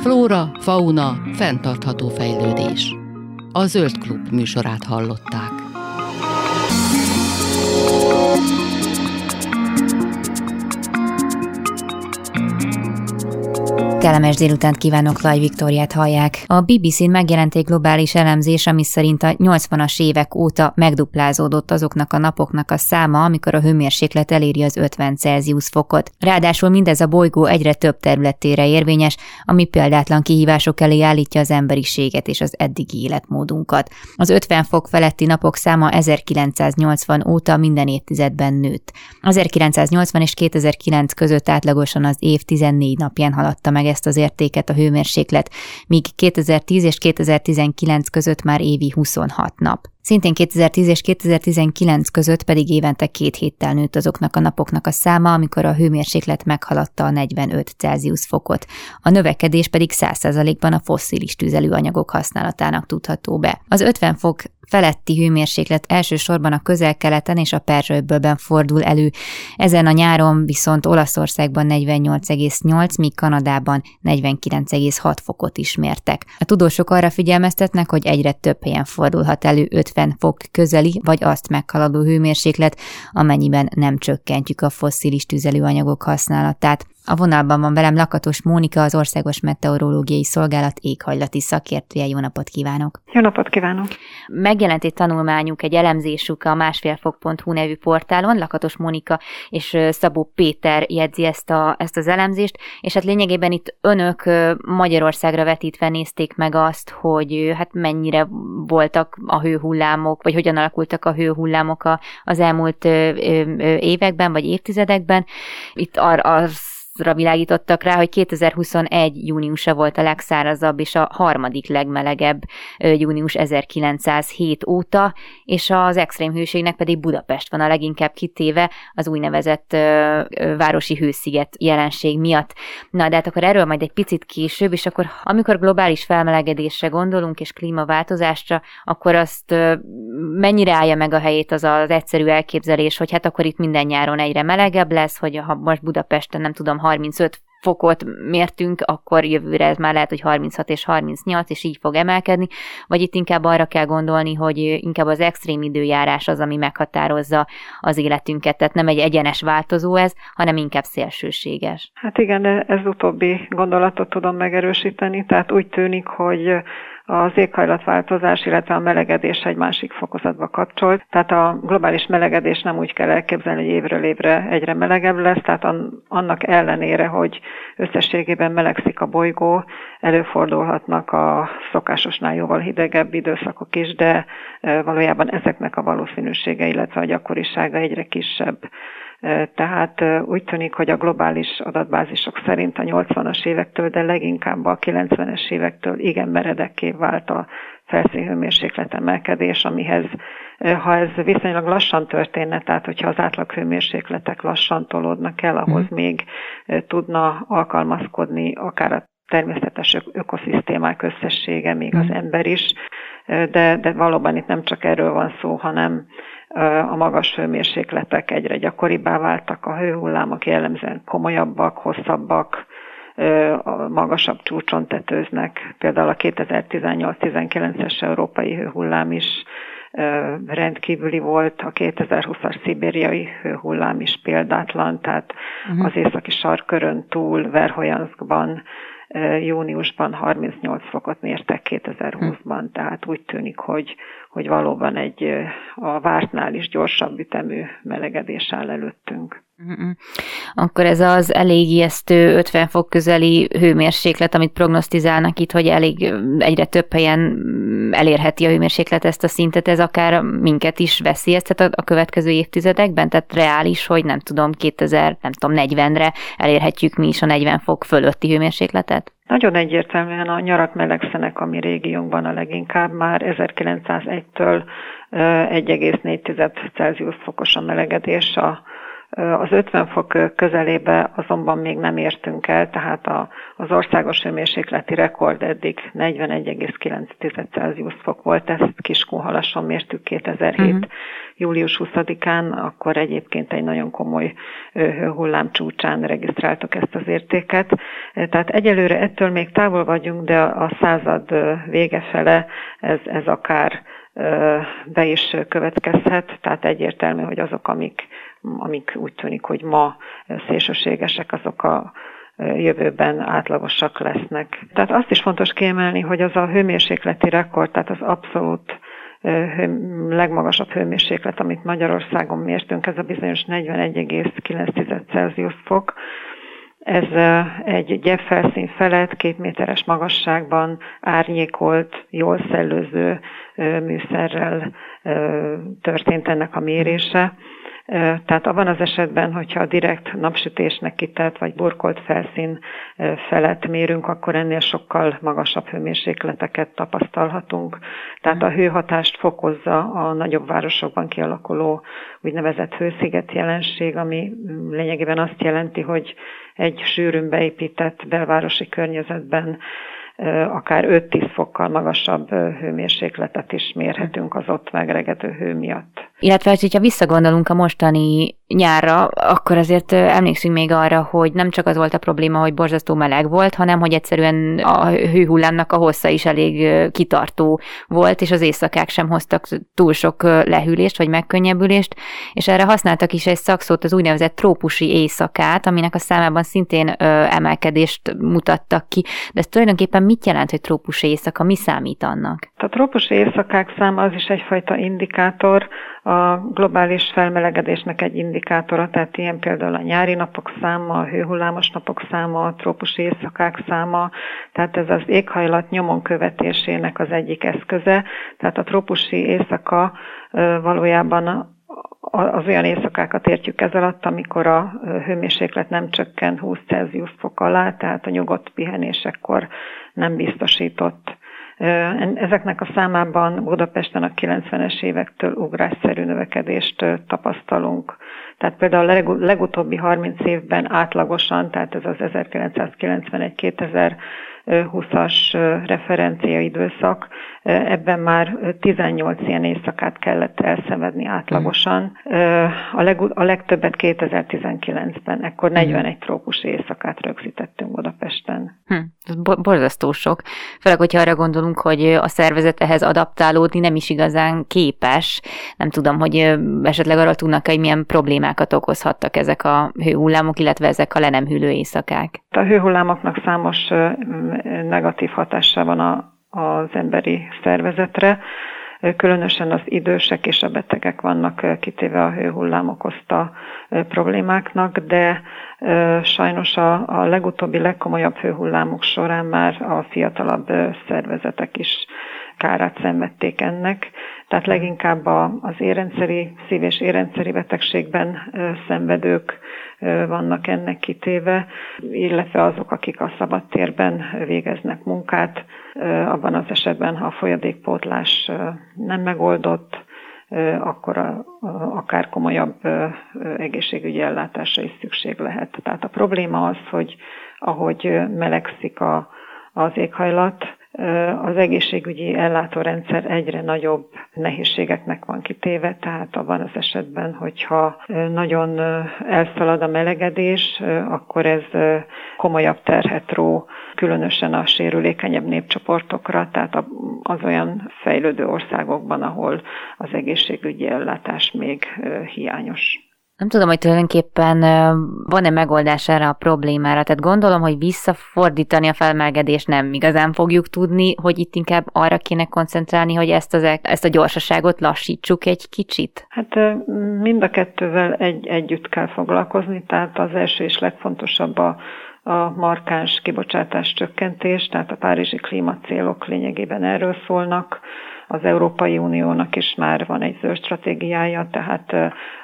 Flóra, fauna, fenntartható fejlődés. A Zöld Klub műsorát hallották. Kellemes délutánt kívánok, Laj Viktoriát hallják. A BBC-n megjelent egy globális elemzés, ami szerint a 80-as évek óta megduplázódott azoknak a napoknak a száma, amikor a hőmérséklet eléri az 50 Celsius fokot. Ráadásul mindez a bolygó egyre több területére érvényes, ami példátlan kihívások elé állítja az emberiséget és az eddigi életmódunkat. Az 50 fok feletti napok száma 1980 óta minden évtizedben nőtt. 1980 és 2009 között átlagosan az év 14 napján haladta meg ezt az értéket a hőmérséklet, míg 2010 és 2019 között már évi 26 nap. Szintén 2010 és 2019 között pedig évente két héttel nőtt azoknak a napoknak a száma, amikor a hőmérséklet meghaladta a 45 Celsius fokot. A növekedés pedig 100%-ban a fosszilis tüzelőanyagok használatának tudható be. Az 50 fok feletti hőmérséklet elsősorban a közel-keleten és a Perzsőbölben fordul elő. Ezen a nyáron viszont Olaszországban 48,8, míg Kanadában 49,6 fokot is mértek. A tudósok arra figyelmeztetnek, hogy egyre több helyen fordulhat elő 50 fok közeli vagy azt meghaladó hőmérséklet, amennyiben nem csökkentjük a fosszilis tüzelőanyagok használatát. A vonalban van velem Lakatos Mónika, az Országos Meteorológiai Szolgálat éghajlati szakértője. Jó napot kívánok! Jó napot kívánok! Megjelent egy tanulmányuk, egy elemzésük a másfélfok.hu nevű portálon, Lakatos Mónika és Szabó Péter jegyzi ezt, a, ezt az elemzést, és hát lényegében itt önök Magyarországra vetítve nézték meg azt, hogy hát mennyire voltak a hőhullámok, vagy hogyan alakultak a hőhullámok az elmúlt években, vagy évtizedekben. Itt ar- az ra világítottak rá, hogy 2021 júniusa volt a legszárazabb és a harmadik legmelegebb június 1907 óta, és az extrém hőségnek pedig Budapest van a leginkább kitéve az úgynevezett városi hősziget jelenség miatt. Na, de hát akkor erről majd egy picit később, és akkor amikor globális felmelegedésre gondolunk és klímaváltozásra, akkor azt mennyire állja meg a helyét az az egyszerű elképzelés, hogy hát akkor itt minden nyáron egyre melegebb lesz, hogy ha most Budapesten nem tudom, 35 fokot mértünk, akkor jövőre ez már lehet, hogy 36 és 38, és így fog emelkedni, vagy itt inkább arra kell gondolni, hogy inkább az extrém időjárás az, ami meghatározza az életünket, tehát nem egy egyenes változó ez, hanem inkább szélsőséges. Hát igen, ez utóbbi gondolatot tudom megerősíteni, tehát úgy tűnik, hogy az éghajlatváltozás, illetve a melegedés egy másik fokozatba kapcsolt. Tehát a globális melegedés nem úgy kell elképzelni, hogy évről évre egyre melegebb lesz, tehát annak ellenére, hogy összességében melegszik a bolygó, előfordulhatnak a szokásosnál jóval hidegebb időszakok is, de valójában ezeknek a valószínűsége, illetve a gyakorisága egyre kisebb. Tehát úgy tűnik, hogy a globális adatbázisok szerint a 80-as évektől, de leginkább a 90-es évektől igen meredekké vált a felszínhőmérséklet emelkedés, amihez, ha ez viszonylag lassan történne, tehát hogyha az átlaghőmérsékletek lassan tolódnak el, ahhoz mm. még tudna alkalmazkodni akár a természetes ökoszisztémák összessége, még az mm. ember is, de, de valóban itt nem csak erről van szó, hanem a magas hőmérsékletek egyre gyakoribbá váltak, a hőhullámok jellemzően komolyabbak, hosszabbak, a magasabb csúcson tetőznek. Például a 2018-19-es európai hőhullám is rendkívüli volt, a 2020-as szibériai hőhullám is példátlan, tehát uh-huh. az északi sarkörön túl Verhojanskban júniusban 38 fokot mértek 2020-ban, tehát úgy tűnik, hogy, hogy valóban egy a vártnál is gyorsabb ütemű melegedés áll előttünk. Akkor ez az elég ijesztő 50 fok közeli hőmérséklet, amit prognosztizálnak itt, hogy elég egyre több helyen elérheti a hőmérséklet ezt a szintet, ez akár minket is veszélyeztet a következő évtizedekben? Tehát reális, hogy nem tudom, 2000, nem tudom, 40-re elérhetjük mi is a 40 fok fölötti hőmérsékletet? Nagyon egyértelműen a nyarak melegszenek a mi régiónkban a leginkább már 1901-től 1,4 Celsius fokos a melegedés a Az 50 fok közelébe azonban még nem értünk el, tehát a, az országos hőmérsékleti rekord eddig 41,9 Celsius fok volt, ezt Kiskunhalason mértük 2007. Uh-huh. Július 20-án, akkor egyébként egy nagyon komoly hőhullám csúcsán regisztráltuk ezt az értéket. Tehát egyelőre ettől még távol vagyunk, de a század vége fele ez, ez akár be is következhet, tehát egyértelmű, hogy azok, amik, amik úgy tűnik, hogy ma szélsőségesek, azok a jövőben átlagosak lesznek. Tehát azt is fontos kiemelni, hogy az a hőmérsékleti rekord, tehát az abszolút legmagasabb hőmérséklet, amit Magyarországon mértünk, ez a bizonyos 41,9 Celsius fok, ez egy gyepfelszín felett, két méteres magasságban árnyékolt, jól szellőző műszerrel történt ennek a mérése. Tehát abban az esetben, hogyha a direkt napsütésnek kitett vagy burkolt felszín felett mérünk, akkor ennél sokkal magasabb hőmérsékleteket tapasztalhatunk. Tehát a hőhatást fokozza a nagyobb városokban kialakuló úgynevezett hősziget jelenség, ami lényegében azt jelenti, hogy egy sűrűn beépített belvárosi környezetben akár 5-10 fokkal magasabb hőmérsékletet is mérhetünk az ott megregető hő miatt. Illetve, hogyha visszagondolunk a mostani nyárra, akkor azért emlékszünk még arra, hogy nem csak az volt a probléma, hogy borzasztó meleg volt, hanem hogy egyszerűen a hőhullámnak a hossza is elég kitartó volt, és az éjszakák sem hoztak túl sok lehűlést vagy megkönnyebbülést, és erre használtak is egy szakszót, az úgynevezett trópusi éjszakát, aminek a számában szintén emelkedést mutattak ki. De ez tulajdonképpen mit jelent, hogy trópusi éjszaka? Mi számít annak? A trópusi éjszakák száma az is egyfajta indikátor, a globális felmelegedésnek egy indikátora, tehát ilyen például a nyári napok száma, a hőhullámos napok száma, a trópusi éjszakák száma, tehát ez az éghajlat nyomon követésének az egyik eszköze, tehát a trópusi éjszaka valójában az olyan éjszakákat értjük ez alatt, amikor a hőmérséklet nem csökken 20 Celsius fok alá, tehát a nyugodt pihenésekkor nem biztosított Ezeknek a számában Budapesten a 90-es évektől ugrásszerű növekedést tapasztalunk. Tehát például a legutóbbi 30 évben átlagosan, tehát ez az 1991-2000 20-as referencia időszak, ebben már 18 ilyen éjszakát kellett elszenvedni átlagosan. A, leg, a legtöbbet 2019-ben, ekkor 41 trópusi éjszakát rögzítettünk Budapesten. Hm, ez borzasztó sok. Főleg, hogyha arra gondolunk, hogy a szervezet ehhez adaptálódni nem is igazán képes. Nem tudom, hogy esetleg arra tudnak, hogy milyen problémákat okozhattak ezek a hőhullámok, illetve ezek a le nem hűlő éjszakák. A hőhullámoknak számos negatív hatása van a, az emberi szervezetre. Különösen az idősek és a betegek vannak kitéve a hőhullám okozta problémáknak, de sajnos a, a legutóbbi legkomolyabb hőhullámok során már a fiatalabb szervezetek is kárát szenvedték ennek. Tehát leginkább az érrendszeri, szív- és érrendszeri betegségben szenvedők vannak ennek kitéve, illetve azok, akik a szabadtérben végeznek munkát, abban az esetben, ha a folyadékpótlás nem megoldott, akkor a, a, akár komolyabb egészségügyi ellátásra is szükség lehet. Tehát a probléma az, hogy ahogy melegszik a, az éghajlat, az egészségügyi ellátórendszer egyre nagyobb nehézségeknek van kitéve, tehát abban az esetben, hogyha nagyon elszalad a melegedés, akkor ez komolyabb terhet ró, különösen a sérülékenyebb népcsoportokra, tehát az olyan fejlődő országokban, ahol az egészségügyi ellátás még hiányos. Nem tudom, hogy tulajdonképpen van-e megoldás erre a problémára. Tehát gondolom, hogy visszafordítani a felmelegedést nem igazán fogjuk tudni, hogy itt inkább arra kéne koncentrálni, hogy ezt, az, ezt a gyorsaságot lassítsuk egy kicsit. Hát mind a kettővel egy, együtt kell foglalkozni, tehát az első és legfontosabb a a markáns kibocsátás csökkentés, tehát a párizsi klímacélok lényegében erről szólnak. Az Európai Uniónak is már van egy zöld stratégiája, tehát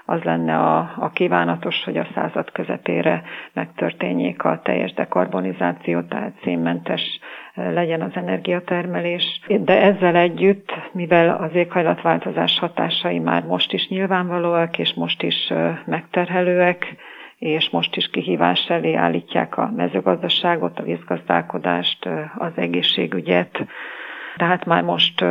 az lenne a, a kívánatos, hogy a század közepére megtörténjék a teljes dekarbonizáció, tehát szénmentes legyen az energiatermelés. De ezzel együtt, mivel az éghajlatváltozás hatásai már most is nyilvánvalóak, és most is megterhelőek, és most is kihívás elé állítják a mezőgazdaságot, a vízgazdálkodást, az egészségügyet, tehát már most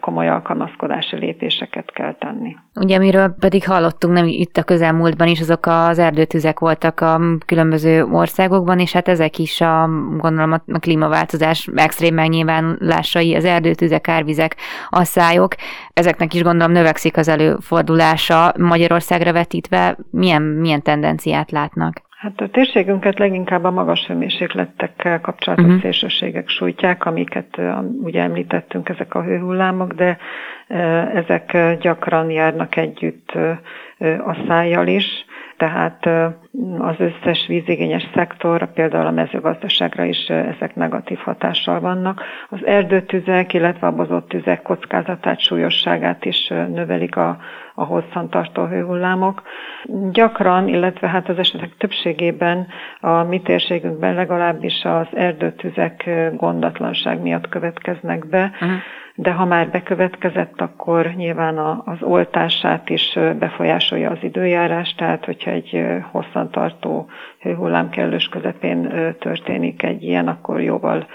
komoly alkalmazkodási lépéseket kell tenni. Ugye, amiről pedig hallottunk nem itt a közelmúltban is, azok az erdőtüzek voltak a különböző országokban, és hát ezek is a, gondolom a klímaváltozás extrém megnyilvánulásai, az erdőtüzek, árvizek, asszályok, ezeknek is gondolom növekszik az előfordulása Magyarországra vetítve. Milyen, milyen tendenciát látnak? Hát a térségünket leginkább a magas hőmérsékletekkel kapcsolatos uh-huh. szélsőségek sújtják, amiket ugye említettünk, ezek a hőhullámok, de ezek gyakran járnak együtt a szájjal is, tehát az összes vízigényes szektor, például a mezőgazdaságra is ezek negatív hatással vannak. Az erdőtüzek, illetve a bozott tüzek kockázatát, súlyosságát is növelik a, a hosszantartó hőhullámok. Gyakran, illetve hát az esetek többségében a mi térségünkben legalábbis az erdőtüzek gondatlanság miatt következnek be. Uh-huh de ha már bekövetkezett, akkor nyilván az oltását is befolyásolja az időjárás, tehát hogyha egy hosszantartó hőhullám kellős közepén történik egy ilyen, akkor jóval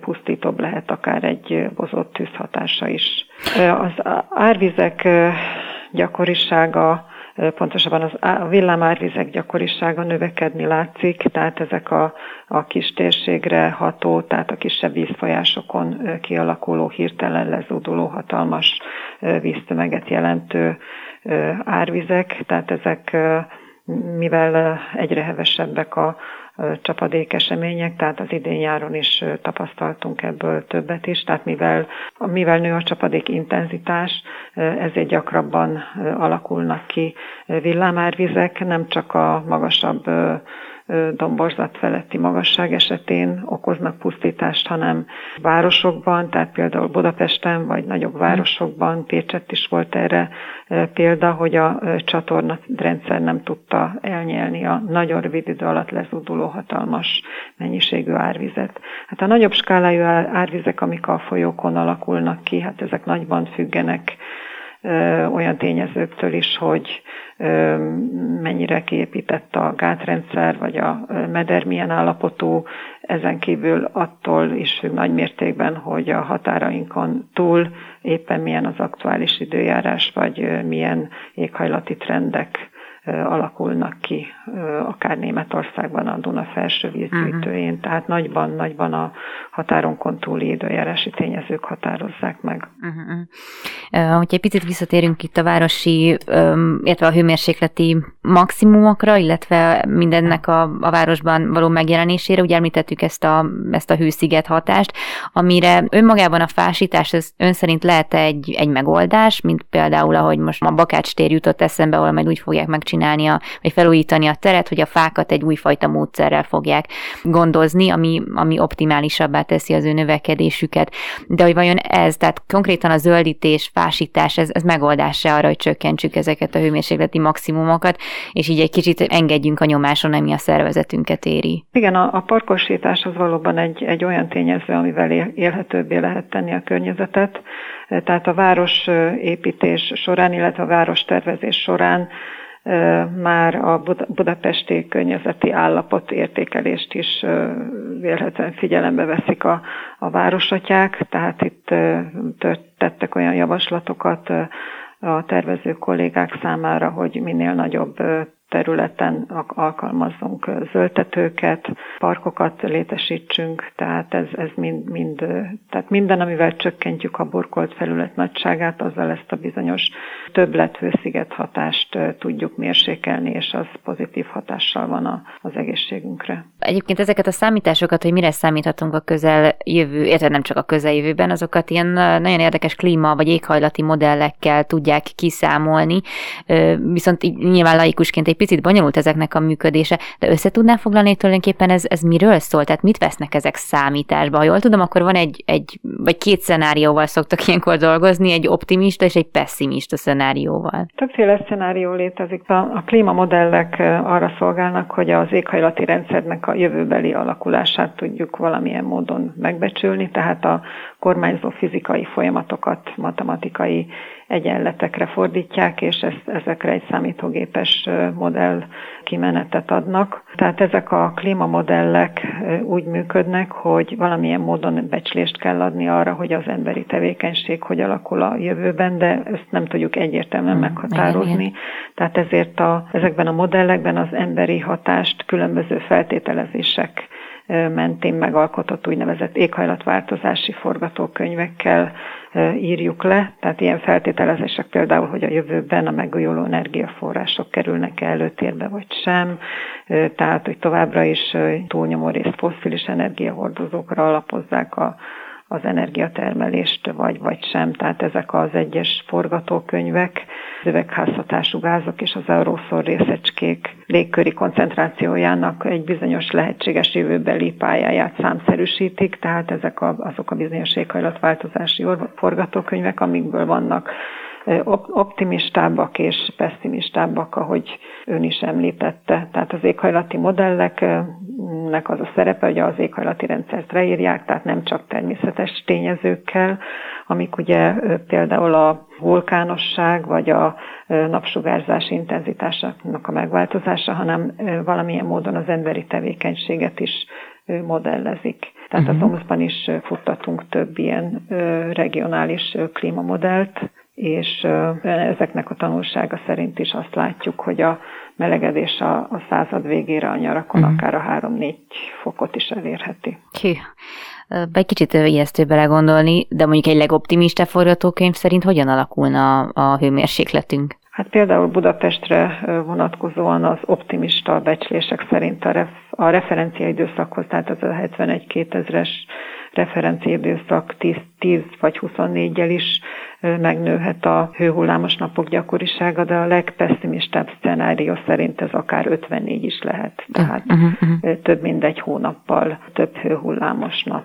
pusztítóbb lehet akár egy bozott tűzhatása is. Az árvizek gyakorisága pontosabban az, a villámárvizek gyakorisága növekedni látszik, tehát ezek a, a kis térségre ható, tehát a kisebb vízfolyásokon kialakuló, hirtelen lezúduló hatalmas víztömeget jelentő árvizek, tehát ezek mivel egyre hevesebbek a csapadékesemények, tehát az idén nyáron is tapasztaltunk ebből többet is, tehát mivel, mivel nő a csapadék intenzitás, ezért gyakrabban alakulnak ki villámárvizek, nem csak a magasabb domborzat feletti magasság esetén okoznak pusztítást, hanem városokban, tehát például Budapesten vagy nagyobb városokban, Pécsett is volt erre példa, hogy a csatornarendszer nem tudta elnyelni a nagyon rövid idő alatt lezúduló hatalmas mennyiségű árvizet. Hát a nagyobb skálájú árvizek, amik a folyókon alakulnak ki, hát ezek nagyban függenek olyan tényezőktől is, hogy mennyire kiépített a gátrendszer, vagy a meder milyen állapotú, ezen kívül attól is függ nagy mértékben, hogy a határainkon túl éppen milyen az aktuális időjárás, vagy milyen éghajlati trendek alakulnak ki, akár Németországban a Duna felső vízgyűjtőjén, uh-huh. tehát nagyban, nagyban a határonkon túli időjárási tényezők határozzák meg. Uh-huh. Uh, hogyha egy picit visszatérünk itt a városi, illetve a hőmérsékleti maximumokra, illetve mindennek a, a városban való megjelenésére, ugye említettük ezt a, ezt a hősziget hatást, amire önmagában a fásítás, ez ön szerint lehet egy, egy megoldás, mint például, ahogy most a Bakács tér jutott eszembe, ahol majd úgy fogják meg megcsinálni, a, vagy felújítani a teret, hogy a fákat egy újfajta módszerrel fogják gondozni, ami, ami optimálisabbá teszi az ő növekedésüket. De hogy vajon ez, tehát konkrétan a zöldítés, fásítás, ez, ez megoldás arra, hogy csökkentsük ezeket a hőmérsékleti maximumokat, és így egy kicsit engedjünk a nyomáson, ami a szervezetünket éri. Igen, a, a parkosítás az valóban egy, egy olyan tényező, amivel élhetőbbé lehet tenni a környezetet. Tehát a városépítés során, illetve a város tervezés során már a budapesti környezeti állapot értékelést is vélhetően figyelembe veszik a, a városatyák, tehát itt tettek olyan javaslatokat a tervező kollégák számára, hogy minél nagyobb területen alkalmazzunk zöldtetőket, parkokat létesítsünk, tehát ez, ez mind, mind, tehát minden, amivel csökkentjük a burkolt felület nagyságát, azzal ezt a bizonyos többlet hősziget hatást tudjuk mérsékelni, és az pozitív hatással van a, az egészségünkre. Egyébként ezeket a számításokat, hogy mire számíthatunk a közel jövő, érted nem csak a közeljövőben, azokat ilyen nagyon érdekes klíma vagy éghajlati modellekkel tudják kiszámolni, viszont így nyilván laikusként egy picit bonyolult ezeknek a működése, de össze tudnám foglalni hogy tulajdonképpen ez, ez miről szól? Tehát mit vesznek ezek számításba? Ha jól tudom, akkor van egy, egy vagy két szenárióval szoktak ilyenkor dolgozni, egy optimista és egy pessimista szenárióval? Többféle szenárió létezik. A, a klímamodellek arra szolgálnak, hogy az éghajlati rendszernek a jövőbeli alakulását tudjuk valamilyen módon megbecsülni, tehát a kormányzó fizikai folyamatokat matematikai egyenletekre fordítják, és ezt, ezekre egy számítógépes modell kimenetet adnak. Tehát ezek a klímamodellek úgy működnek, hogy valamilyen módon becslést kell adni arra, hogy az emberi tevékenység hogy alakul a jövőben, de ezt nem tudjuk egyértelműen hmm, meghatározni. Igen, igen. Tehát ezért a, ezekben a modellekben az emberi hatást különböző feltételezések mentén megalkotott úgynevezett éghajlatváltozási forgatókönyvekkel írjuk le. Tehát ilyen feltételezések például, hogy a jövőben a megújuló energiaforrások kerülnek -e előtérbe vagy sem, tehát hogy továbbra is túlnyomó részt fosszilis energiahordozókra alapozzák a az energiatermelést, vagy, vagy sem. Tehát ezek az egyes forgatókönyvek, az üvegházhatású gázok és az aeroszol részecskék légköri koncentrációjának egy bizonyos lehetséges jövőbeli pályáját számszerűsítik, tehát ezek a, azok a bizonyos éghajlatváltozási forgatókönyvek, amikből vannak optimistábbak és pessimistábbak, ahogy ön is említette. Tehát az éghajlati modelleknek az a szerepe, hogy az éghajlati rendszert leírják, tehát nem csak természetes tényezőkkel, amik ugye például a vulkánosság vagy a napsugárzás intenzitásának a megváltozása, hanem valamilyen módon az emberi tevékenységet is modellezik. Tehát uh-huh. az mhm. OMSZ-ban is futtatunk több ilyen regionális klímamodellt, és ezeknek a tanulsága szerint is azt látjuk, hogy a melegedés a, a század végére a nyarakon uh-huh. akár a 3-4 fokot is elérheti. Hű. Egy kicsit ijesztő belegondolni, de mondjuk egy legoptimista forgatókönyv szerint hogyan alakulna a, hőmérsékletünk? Hát például Budapestre vonatkozóan az optimista becslések szerint a, ref, a referencia időszakhoz, tehát az a 71-2000-es referenciaidőszak 10, 10 vagy 24-jel is megnőhet a hőhullámos napok gyakorisága, de a legpesszimistább szenárió szerint ez akár 54 is lehet. Tehát uh-huh, uh-huh. több mint egy hónappal több hőhullámos nap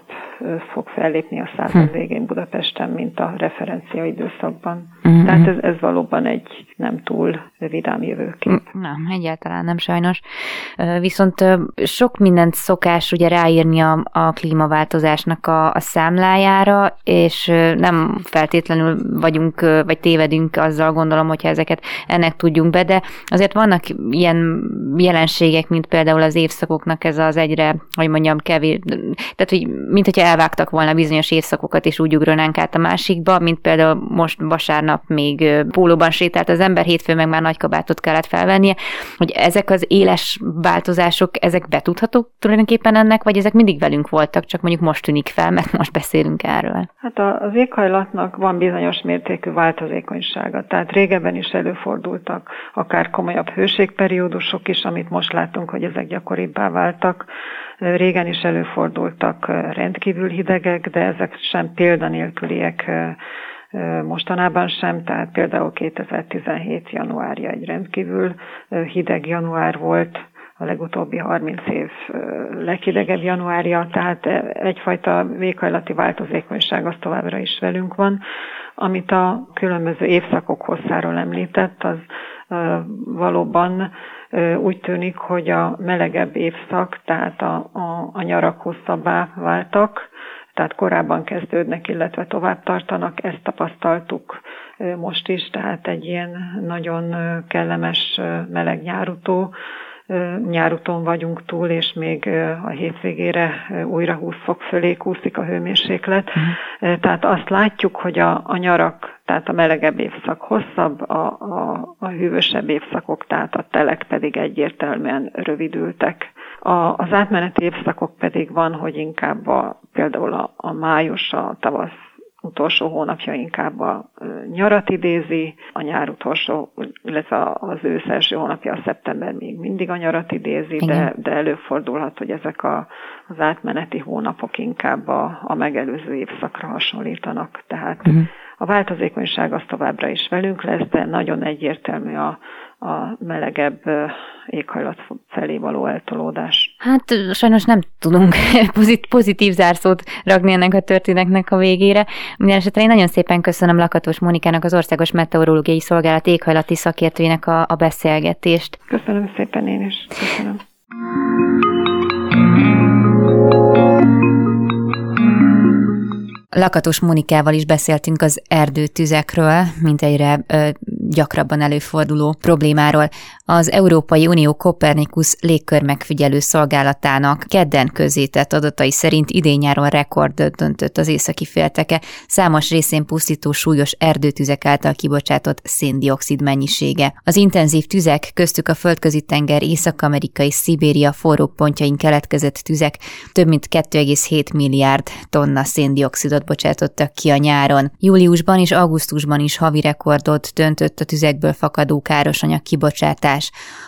fog fellépni a század végén Budapesten, mint a referencia időszakban. Uh-huh. Tehát ez, ez valóban egy nem túl vidám jövőkép. Nem, egyáltalán nem sajnos. Viszont sok mindent szokás ugye ráírni a, a klímaváltozásnak a, a számlájára, és nem feltétlenül vagyunk, vagy tévedünk azzal gondolom, hogyha ezeket ennek tudjunk be, de azért vannak ilyen jelenségek, mint például az évszakoknak ez az egyre, hogy mondjam, kevés, tehát hogy mint hogyha elvágtak volna bizonyos évszakokat, és úgy ugranánk át a másikba, mint például most vasárnap még pólóban sétált az ember, hétfő meg már nagy kabátot kellett felvennie, hogy ezek az éles változások, ezek betudhatók tulajdonképpen ennek, vagy ezek mindig velünk voltak, csak mondjuk most tűnik fel, mert most beszélünk erről? Hát az éghajlatnak van bizonyos bizonyos mértékű változékonysága. Tehát régebben is előfordultak akár komolyabb hőségperiódusok is, amit most látunk, hogy ezek gyakoribbá váltak. Régen is előfordultak rendkívül hidegek, de ezek sem példanélküliek mostanában sem, tehát például 2017. januárja egy rendkívül hideg január volt, a legutóbbi 30 év leghidegebb januárja, tehát egyfajta véghajlati változékonyság az továbbra is velünk van. Amit a különböző évszakok hosszáról említett, az valóban úgy tűnik, hogy a melegebb évszak, tehát a, a, a nyarak hosszabbá váltak, tehát korábban kezdődnek, illetve tovább tartanak, ezt tapasztaltuk most is, tehát egy ilyen nagyon kellemes meleg nyárutó, nyáruton vagyunk túl, és még a hétvégére újra 20 fok fölé kúszik a hőmérséklet. Uh-huh. Tehát azt látjuk, hogy a, a nyarak, tehát a melegebb évszak hosszabb, a, a, a hűvösebb évszakok, tehát a telek pedig egyértelműen rövidültek. A, az átmeneti évszakok pedig van, hogy inkább a, például a, a május, a tavasz utolsó hónapja inkább a nyarat idézi, a nyár utolsó, illetve az ősz első hónapja, a szeptember még mindig a nyarat idézi, de, de előfordulhat, hogy ezek a, az átmeneti hónapok inkább a, a megelőző évszakra hasonlítanak. Tehát uh-huh. A változékonyság az továbbra is velünk lesz, de nagyon egyértelmű a, a melegebb éghajlat felé való eltolódás. Hát sajnos nem tudunk pozitív zárszót ragni ennek a történetnek a végére. Minden esetre én nagyon szépen köszönöm Lakatos Mónikának, az Országos Meteorológiai Szolgálat éghajlati szakértőjének a, a beszélgetést. Köszönöm szépen én is. Köszönöm. Lakatos Monikával is beszéltünk az erdőtüzekről, mint egyre ö, gyakrabban előforduló problémáról. Az Európai Unió Kopernikus légkörmegfigyelő szolgálatának kedden közétett adatai szerint idén-nyáron rekordot döntött az északi félteke, számos részén pusztító súlyos erdőtüzek által kibocsátott széndiokszid mennyisége. Az intenzív tüzek, köztük a földközi tenger Észak-Amerika és Szibéria forró pontjain keletkezett tüzek több mint 2,7 milliárd tonna széndiokszidot bocsátottak ki a nyáron. Júliusban és augusztusban is havi rekordot döntött a tüzekből fakadó károsanyag kibocsátás.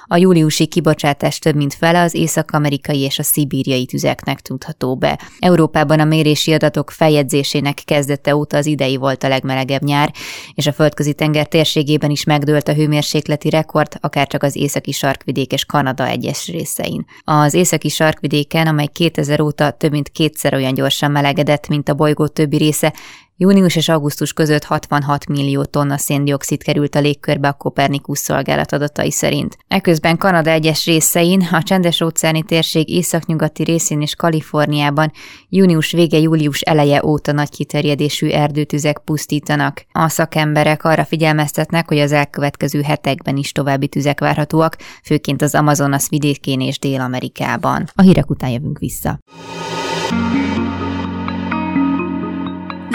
A júliusi kibocsátás több mint fele az észak-amerikai és a szibíriai tüzeknek tudható be. Európában a mérési adatok feljegyzésének kezdete óta az idei volt a legmelegebb nyár, és a földközi tenger térségében is megdőlt a hőmérsékleti rekord, akárcsak az északi sarkvidék és Kanada egyes részein. Az északi sarkvidéken, amely 2000 óta több mint kétszer olyan gyorsan melegedett, mint a bolygó többi része, Június és augusztus között 66 millió tonna széndiokszid került a légkörbe a Kopernikus szolgálat adatai szerint. Eközben Kanada egyes részein, a csendes óceáni térség északnyugati részén és Kaliforniában június vége július eleje óta nagy kiterjedésű erdőtüzek pusztítanak. A szakemberek arra figyelmeztetnek, hogy az elkövetkező hetekben is további tüzek várhatóak, főként az Amazonas vidékén és Dél-Amerikában. A hírek után jövünk vissza.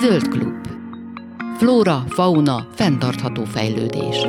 Zöld klub. Flóra, fauna, fenntartható fejlődés.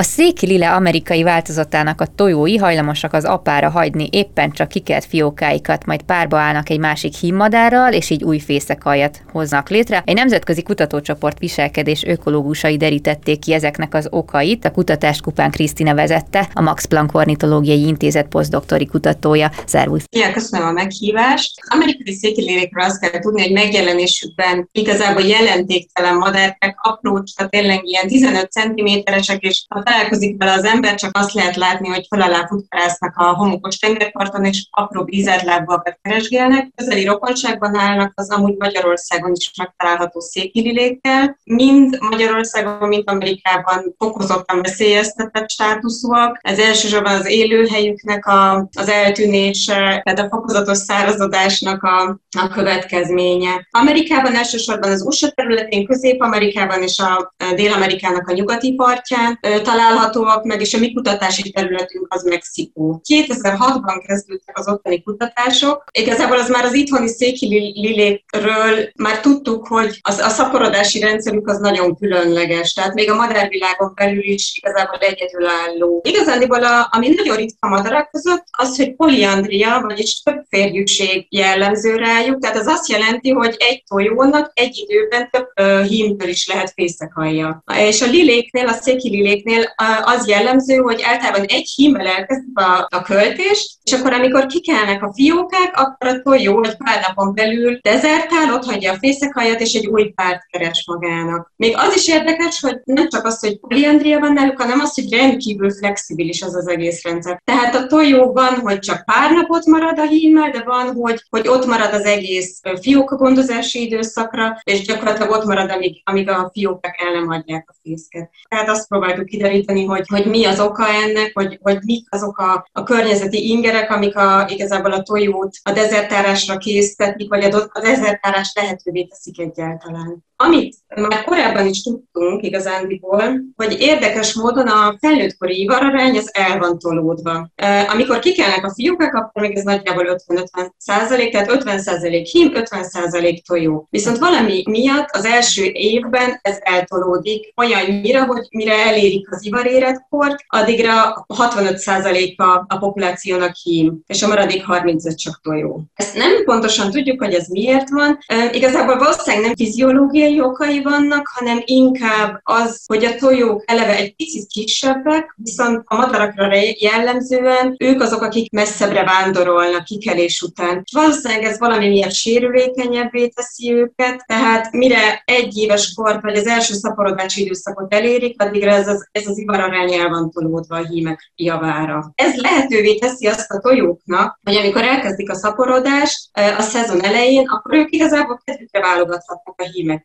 A széki lile amerikai változatának a tojói hajlamosak az apára hagyni éppen csak kikelt fiókáikat, majd párba állnak egy másik hímmadárral, és így új fészekaljat hoznak létre. Egy nemzetközi kutatócsoport viselkedés ökológusai derítették ki ezeknek az okait. A kutatást Kupán Krisztina vezette, a Max Planck Ornitológiai Intézet posztdoktori kutatója. Szervusz! Ja, köszönöm a meghívást. Amerikai széki lilékről azt kell tudni, hogy megjelenésükben igazából jelentéktelen madárkák, apró, tehát tényleg ilyen 15 cm-esek, és a találkozik vele az ember, csak azt lehet látni, hogy fel alá futkárásznak a homokos tengerparton, és apró vízátlábbakat keresgélnek. Közeli rokonságban állnak az amúgy Magyarországon is megtalálható székililékkel. Mind Magyarországon, mind Amerikában fokozottan veszélyeztetett státuszúak. Ez elsősorban az élőhelyüknek a, az eltűnése, tehát a fokozatos szárazodásnak a, a következménye. Amerikában elsősorban az USA területén, Közép-Amerikában és a Dél-Amerikának a nyugati partján találhatóak meg, és a mi kutatási területünk az Mexikó. 2006-ban kezdődtek az ottani kutatások. Igazából az már az itthoni széki lilékről már tudtuk, hogy az, a szaporodási rendszerük az nagyon különleges, tehát még a madárvilágon belül is igazából egyedülálló. Igazándiból, a, ami nagyon ritka madarak között, az, hogy poliandria, vagyis több férjűség jellemző rájuk, tehát az azt jelenti, hogy egy tojónak egy időben több uh, hímből is lehet fészekalja. És a liléknél, a széki liléknél az jellemző, hogy általában egy hímmel elkezdik a, a költést, és akkor amikor kikelnek a fiókák, akkor a tojó egy pár napon belül dezertál, ott hagyja a fészekajat, és egy új párt keres magának. Még az is érdekes, hogy nem csak az, hogy poliandria van náluk, hanem az, hogy rendkívül flexibilis az az egész rendszer. Tehát a tojóban, hogy csak pár napot marad a hímmel, de van, hogy, hogy ott marad az egész fióka gondozási időszakra, és gyakorlatilag ott marad, amíg, amíg a fiókák el nem adják a fészket. Tehát azt próbáltuk kideríteni, hogy, hogy mi az oka ennek, hogy, hogy mik azok a, a környezeti ingerek, amik a, igazából a tojót a dezertárásra készítetik, vagy a, a dezertárás lehetővé teszik egyáltalán. Amit már korábban is tudtunk igazándiból, hogy érdekes módon a felnőttkori ivararány az el van tolódva. Amikor kikelnek a fiúkák, akkor még ez nagyjából 50-50 százalék, tehát 50 százalék hím, 50 százalék tojó. Viszont valami miatt az első évben ez eltolódik olyannyira, hogy mire elérik az ivaréretkort, addigra 65 százaléka a populációnak hím, és a maradék 35 csak tojó. Ezt nem pontosan tudjuk, hogy ez miért van. Igazából valószínűleg nem fiziológiai higiéniai okai vannak, hanem inkább az, hogy a tojók eleve egy picit kisebbek, viszont a madarakra jellemzően ők azok, akik messzebbre vándorolnak kikelés után. Valószínűleg ez valami miatt sérülékenyebbé teszi őket, tehát mire egy éves kort, vagy az első szaporodási időszakot elérik, addigra ez az, ez az ivararány el van tolódva a hímek javára. Ez lehetővé teszi azt a tojóknak, hogy amikor elkezdik a szaporodást a szezon elején, akkor ők igazából kedvükre válogathatnak a hímek.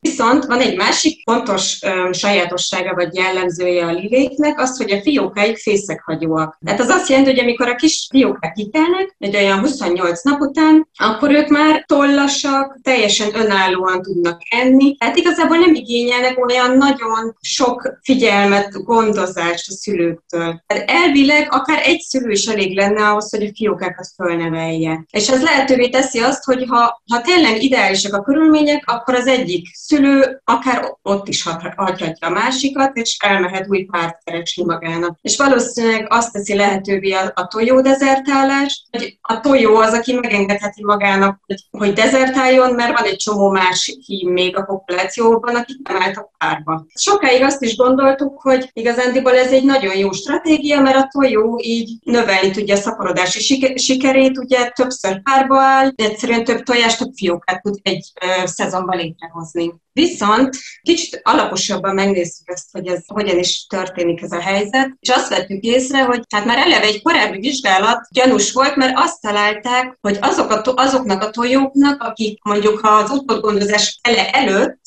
Viszont van egy másik fontos um, sajátossága vagy jellemzője a liléknek, az, hogy a fiókáik fészekhagyóak. Tehát az azt jelenti, hogy amikor a kis fiókák kikelnek, egy olyan 28 nap után, akkor ők már tollasak, teljesen önállóan tudnak enni. Tehát igazából nem igényelnek olyan nagyon sok figyelmet, gondozást a szülőktől. Tehát elvileg akár egy szülő is elég lenne ahhoz, hogy a fiókákat fölnevelje. És ez lehetővé teszi azt, hogy ha, ha tényleg ideálisak a körülmények, akkor az egyik szülő akár ott is hagyhatja a másikat, és elmehet új párt keresni magának. És valószínűleg azt teszi lehetővé a, a tojó dezertálás, hogy a tojó az, aki megengedheti magának, hogy, hogy dezertáljon, mert van egy csomó más hím még a populációban, akik nem álltak párba. Sokáig azt is gondoltuk, hogy igazándiból ez egy nagyon jó stratégia, mert a tojó így növelni tudja a szaporodási sikerét, ugye többször párba áll, egyszerűen több tojást, több fiókát tud egy szezonban létrehozni. Listening. Viszont kicsit alaposabban megnézzük ezt, hogy ez hogyan is történik ez a helyzet, és azt vettük észre, hogy hát már eleve egy korábbi vizsgálat gyanús volt, mert azt találták, hogy azok a, azoknak a tojóknak, akik mondjuk az utódgondozás ele előtt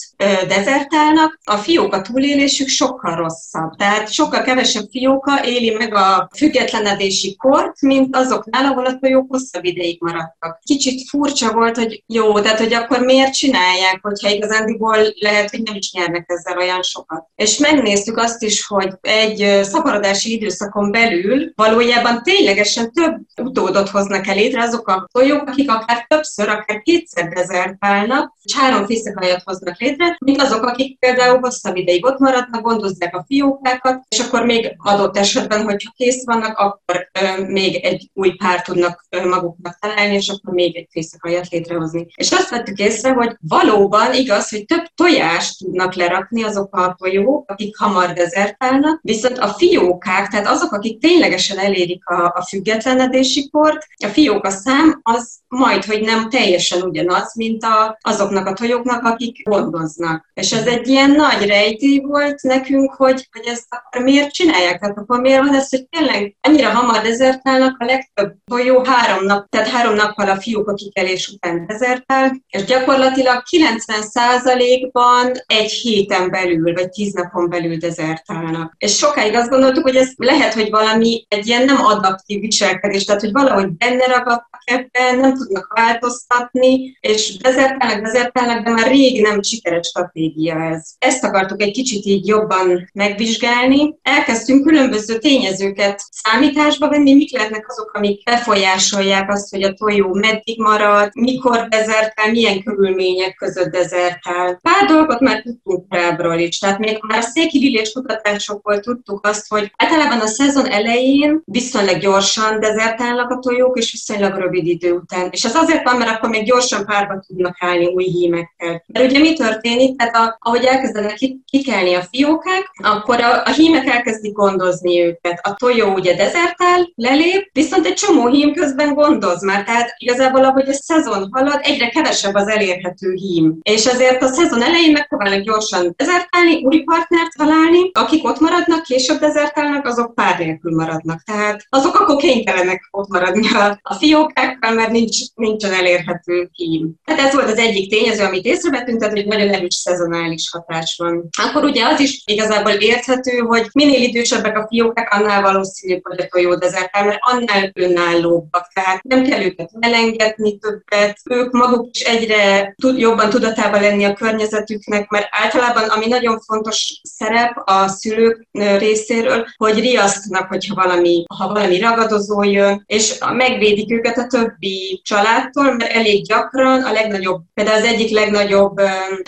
dezertálnak, a fióka túlélésük sokkal rosszabb. Tehát sokkal kevesebb fióka éli meg a függetlenedési kort, mint azoknál, ahol a tojók hosszabb ideig maradtak. Kicsit furcsa volt, hogy jó, tehát hogy akkor miért csinálják, hogyha igazándiból lehet, hogy nem is nyernek ezzel olyan sokat. És megnéztük azt is, hogy egy szaporodási időszakon belül valójában ténylegesen több utódot hoznak el létre azok a tojók, akik akár többször, akár kétszer dezertálnak, és három fészekajat hoznak létre, mint azok, akik például hosszabb ideig ott maradnak, gondozzák a fiókákat, és akkor még adott esetben, hogyha kész vannak, akkor ö, még egy új pár tudnak ö, maguknak találni, és akkor még egy fészekajat létrehozni. És azt vettük észre, hogy valóban igaz, hogy több tojást tudnak lerakni azok a tojók, akik hamar dezertálnak, viszont a fiókák, tehát azok, akik ténylegesen elérik a, a függetlenedési kort, a fióka szám az majd, hogy nem teljesen ugyanaz, mint a, azoknak a tojóknak, akik gondoznak. És ez egy ilyen nagy rejtély volt nekünk, hogy, hogy ezt akkor miért csinálják? Tehát akkor miért van ez, hogy tényleg annyira hamar dezertálnak, a legtöbb tojó három nap, tehát három nappal a fiók a kikelés után dezertál, és gyakorlatilag 90 százalékban egy héten belül, vagy tíz napon belül dezertálnak. És sokáig azt gondoltuk, hogy ez lehet, hogy valami egy ilyen nem adaptív viselkedés, tehát hogy valahogy benne ragadtak ebben, nem tudnak változtatni, és dezertálnak, dezertálnak, de már rég nem sikeres stratégia ez. Ezt akartuk egy kicsit így jobban megvizsgálni. Elkezdtünk különböző tényezőket számításba venni, mik lehetnek azok, amik befolyásolják azt, hogy a tojó meddig marad, mikor dezertál, milyen körülmények között dezertál. Pár dolgot már tudtunk korábbról is, tehát még már a széki villés kutatásokból tudtuk azt, hogy általában a szezon elején viszonylag gyorsan dezertálnak a tojók, és viszonylag rövid idő után. És ez azért van, mert akkor még gyorsan párba tudnak állni új hímekkel. Mert ugye mi történik? Tehát a, ahogy elkezdenek kikelni a fiókák, akkor a, a hímek elkezdik gondozni őket. A tojó ugye dezertál, lelép, viszont egy csomó hím közben gondoz már. Tehát igazából, ahogy a szezon halad, egyre kevesebb az elérhető hím. És azért a szezon elején megpróbálnak gyorsan dezertálni, új partnert találni, akik ott maradnak, később dezertálnak, azok pár nélkül maradnak. Tehát azok akkor kénytelenek ott maradni a, a fiókákkal, mert nincs, nincsen elérhető hím. Tehát ez volt az egyik tényező, amit észrevettünk, tehát hogy nagyon erős szezonális hatás van. Akkor ugye az is igazából érthető, hogy minél idősebbek a fiókák, annál valószínűbb, hogy a tojó dezertál, mert annál önállóbbak. Tehát nem kell őket elengedni többet, ők maguk is egyre tud, jobban tudatában lenni a környezetüknek, mert általában ami nagyon fontos szerep a szülők részéről, hogy riasztnak, hogyha valami, ha valami ragadozó jön, és megvédik őket a többi családtól, mert elég gyakran a legnagyobb, például az egyik legnagyobb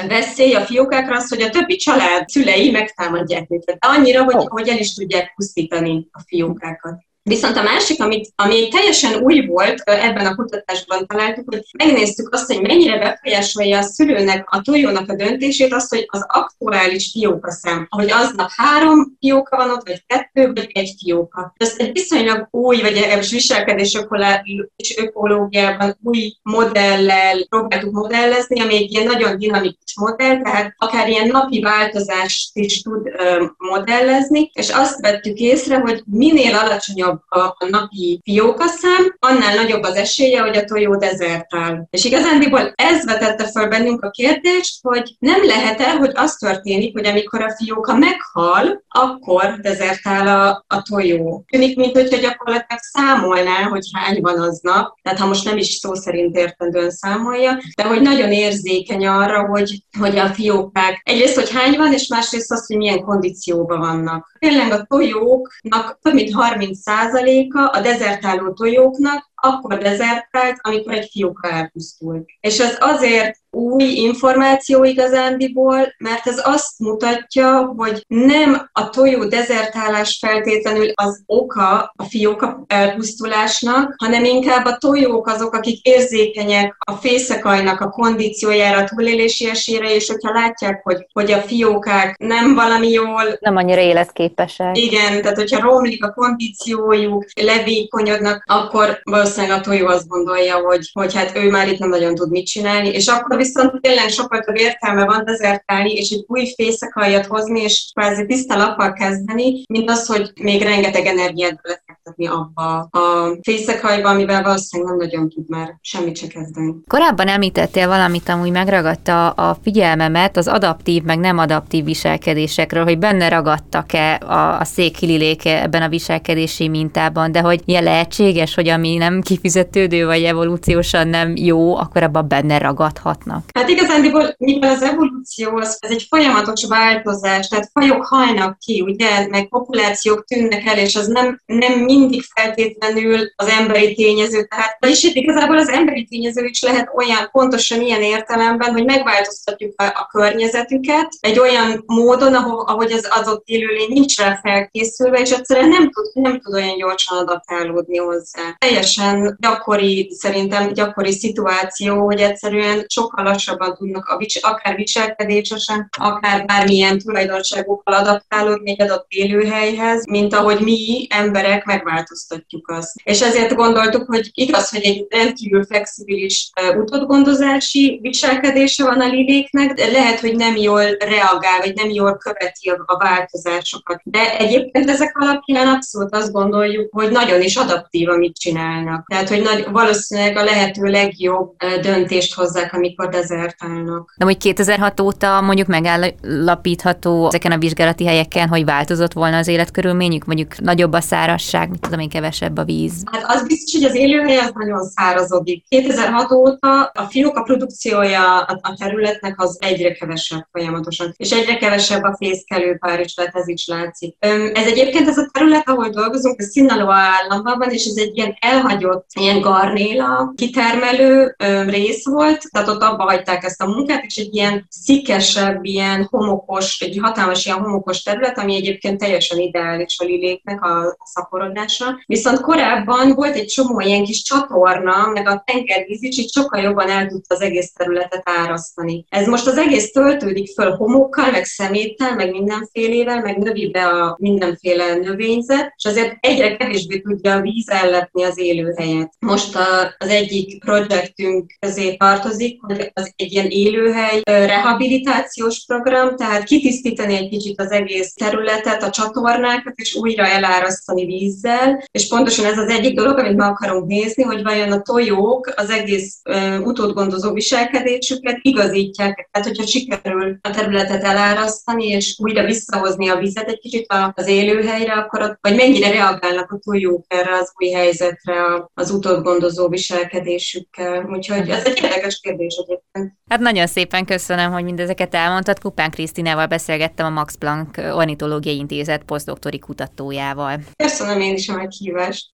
veszély a fiókákra az, hogy a többi család szülei megtámadják őket. Annyira, hogy, oh. hogy el is tudják pusztítani a fiókákat. Viszont a másik, amit, ami egy teljesen új volt, ebben a kutatásban találtuk, hogy megnéztük azt, hogy mennyire befolyásolja a szülőnek, a tojónak a döntését, azt, hogy az aktuális fióka szem, hogy aznap három fióka van ott, vagy kettő, vagy egy fióka. Ezt egy viszonylag új, vagy legalábbis viselkedés és ökológiában új modellel próbáltuk modellezni, ami egy ilyen nagyon dinamikus modell, tehát akár ilyen napi változást is tud modellezni, és azt vettük észre, hogy minél alacsonyabb a, a napi fiókaszám, annál nagyobb az esélye, hogy a tojó dezertál. És igazándiból ez vetette fel bennünk a kérdést, hogy nem lehet-e, hogy az történik, hogy amikor a fióka meghal, akkor dezertál a, a tojó. Tűnik, mint hogyha gyakorlatilag számolná, hogy hány van aznap, tehát ha most nem is szó szerint értendően számolja, de hogy nagyon érzékeny arra, hogy, hogy a fiókák egyrészt, hogy hány van, és másrészt az, hogy milyen kondícióban vannak. Tényleg a tojóknak több mint 30%-a a dezertáló tojóknak akkor dezertált, amikor egy fióka elpusztult. És ez azért új információ igazándiból, mert ez azt mutatja, hogy nem a tojó dezertálás feltétlenül az oka a fióka elpusztulásnak, hanem inkább a tojók azok, akik érzékenyek a fészekajnak a kondíciójára, a túlélési esélyre, és hogyha látják, hogy, hogy a fiókák nem valami jól... Nem annyira életképesek. Igen, tehát hogyha romlik a kondíciójuk, levékonyodnak, akkor valószínűleg a tojó azt gondolja, hogy, hogy hát ő már itt nem nagyon tud mit csinálni, és akkor viszont tényleg sokkal több értelme van dezertálni, és egy új fészekaljat hozni, és kvázi tiszta lappal kezdeni, mint az, hogy még rengeteg energiát belefektetni abba a fészekajba, amivel valószínűleg nem nagyon tud már semmit se kezdeni. Korábban említettél valamit, ami megragadta a figyelmemet, az adaptív, meg nem adaptív viselkedésekről, hogy benne ragadtak-e a, a székhililék ebben a viselkedési mintában, de hogy ilyen lehetséges, hogy ami nem kifizetődő, vagy evolúciósan nem jó, akkor abban benne ragadhatnak. Hát igazándiból, mivel az evolúció az, ez egy folyamatos változás, tehát fajok halnak ki, ugye, meg populációk tűnnek el, és az nem, nem mindig feltétlenül az emberi tényező. Tehát, vagyis itt igazából az emberi tényező is lehet olyan, pontosan ilyen értelemben, hogy megváltoztatjuk a, a környezetüket egy olyan módon, ahol, ahogy az adott élőlény nincs rá felkészülve, és egyszerűen nem tud, nem tud olyan gyorsan adaptálódni hozzá. Teljesen gyakori, szerintem gyakori szituáció, hogy egyszerűen sokkal lassabban tudnak a, akár viselkedésesen, akár bármilyen tulajdonságokkal adaptálódni egy adott élőhelyhez, mint ahogy mi emberek megváltoztatjuk azt. És ezért gondoltuk, hogy igaz, hogy egy rendkívül flexibilis utódgondozási viselkedése van a liléknek, de lehet, hogy nem jól reagál, vagy nem jól követi a, változásokat. De egyébként ezek alapján abszolút azt gondoljuk, hogy nagyon is adaptív, amit csinálnak. Tehát, hogy nagy, valószínűleg a lehető legjobb döntést hozzák, amikor dezertálnak. De hogy 2006 óta mondjuk megállapítható ezeken a vizsgálati helyeken, hogy változott volna az életkörülményük, mondjuk nagyobb a szárasság, mit tudom én, kevesebb a víz? Hát az biztos, hogy az élőhely az nagyon szárazodik. 2006 óta a fióka produkciója a területnek az egyre kevesebb folyamatosan, és egyre kevesebb a fészkelőpár is, tehát ez is látszik. Ez egyébként ez a terület, ahol dolgozunk, a Sinaloa államban és ez egy ilyen elhagyott, ilyen garnéla kitermelő rész volt, tehát ott abba hagyták ezt a munkát, és egy ilyen szikesebb, ilyen homokos, egy hatalmas ilyen homokos terület, ami egyébként teljesen ideális a liléknek a szaporodásra. Viszont korábban volt egy csomó ilyen kis csatorna, meg a tengervíz is így sokkal jobban el tudta az egész területet árasztani. Ez most az egész töltődik föl homokkal, meg szeméttel, meg mindenfélével, meg növi be a mindenféle növényzet, és azért egyre kevésbé tudja a víz elletni az élőhelyet. Most a, az egyik projektünk közé tartozik, hogy az egy ilyen élőhely rehabilitációs program, tehát kitisztítani egy kicsit az egész területet, a csatornákat, és újra elárasztani vízzel. És pontosan ez az egyik dolog, amit meg akarunk nézni, hogy vajon a tojók az egész utódgondozó viselkedésüket igazítják. Tehát, hogyha sikerül a területet elárasztani, és újra visszahozni a vizet egy kicsit az élőhelyre, akkor ott, vagy mennyire reagálnak a tojók erre az új helyzetre az utódgondozó viselkedésükkel. Úgyhogy ez egy érdekes kérdés egyébként. Hát nagyon szépen köszönöm, hogy mindezeket elmondtad. Kupán Krisztinával beszélgettem a Max Planck Ornitológiai Intézet posztdoktori kutatójával. Köszönöm én is a meghívást.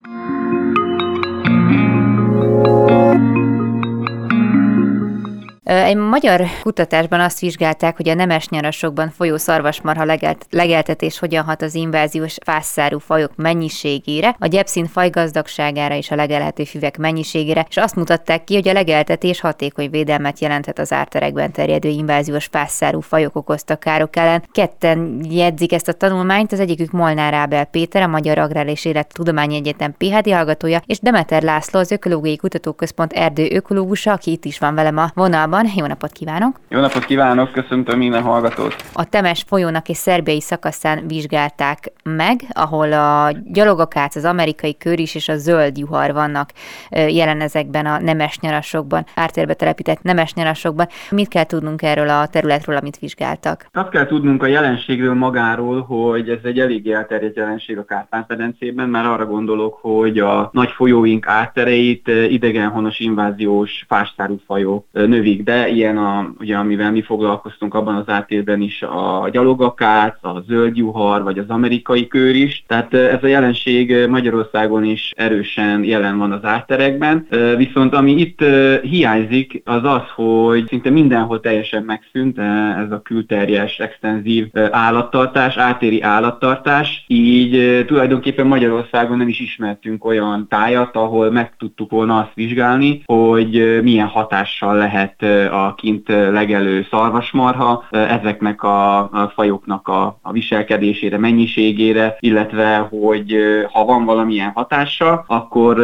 Egy magyar kutatásban azt vizsgálták, hogy a nemes nyarasokban folyó szarvasmarha legelt, legeltetés hogyan hat az inváziós fászszárú fajok mennyiségére, a gyepszín faj gazdagságára és a legelhető füvek mennyiségére, és azt mutatták ki, hogy a legeltetés hatékony védelmet jelenthet az árterekben terjedő inváziós fászszárú fajok okozta károk ellen. Ketten jegyzik ezt a tanulmányt, az egyikük Molnár Ábel Péter, a Magyar Agrár és Élettudományi Egyetem PhD hallgatója, és Demeter László, az Ökológiai Kutatóközpont erdő ökológusa, aki itt is van velem a vonalban. Jó napot kívánok! Jó napot kívánok, köszöntöm minden hallgatót! A Temes folyónak és szerbiai szakaszán vizsgálták meg, ahol a gyalogakác, az amerikai köris és a zöld juhar vannak jelen ezekben a nemes nyarasokban, ártérbe telepített nemes nyarasokban. Mit kell tudnunk erről a területről, amit vizsgáltak? Azt kell tudnunk a jelenségről magáról, hogy ez egy elég elterjedt jelenség a Kárpát-medencében, mert arra gondolok, hogy a nagy folyóink áttereit idegenhonos inváziós fástárú fajok növik be, ilyen a, ugye, amivel mi foglalkoztunk abban az átérben is a gyalogakác, a zöldjuhar, vagy az amerikai kör is. Tehát ez a jelenség Magyarországon is erősen jelen van az átterekben. Viszont ami itt hiányzik, az az, hogy szinte mindenhol teljesen megszűnt ez a külterjes, extenzív állattartás, átéri állattartás, így tulajdonképpen Magyarországon nem is ismertünk olyan tájat, ahol meg tudtuk volna azt vizsgálni, hogy milyen hatással lehet a kint legelő szarvasmarha ezeknek a, fajoknak a, viselkedésére, mennyiségére, illetve hogy ha van valamilyen hatása, akkor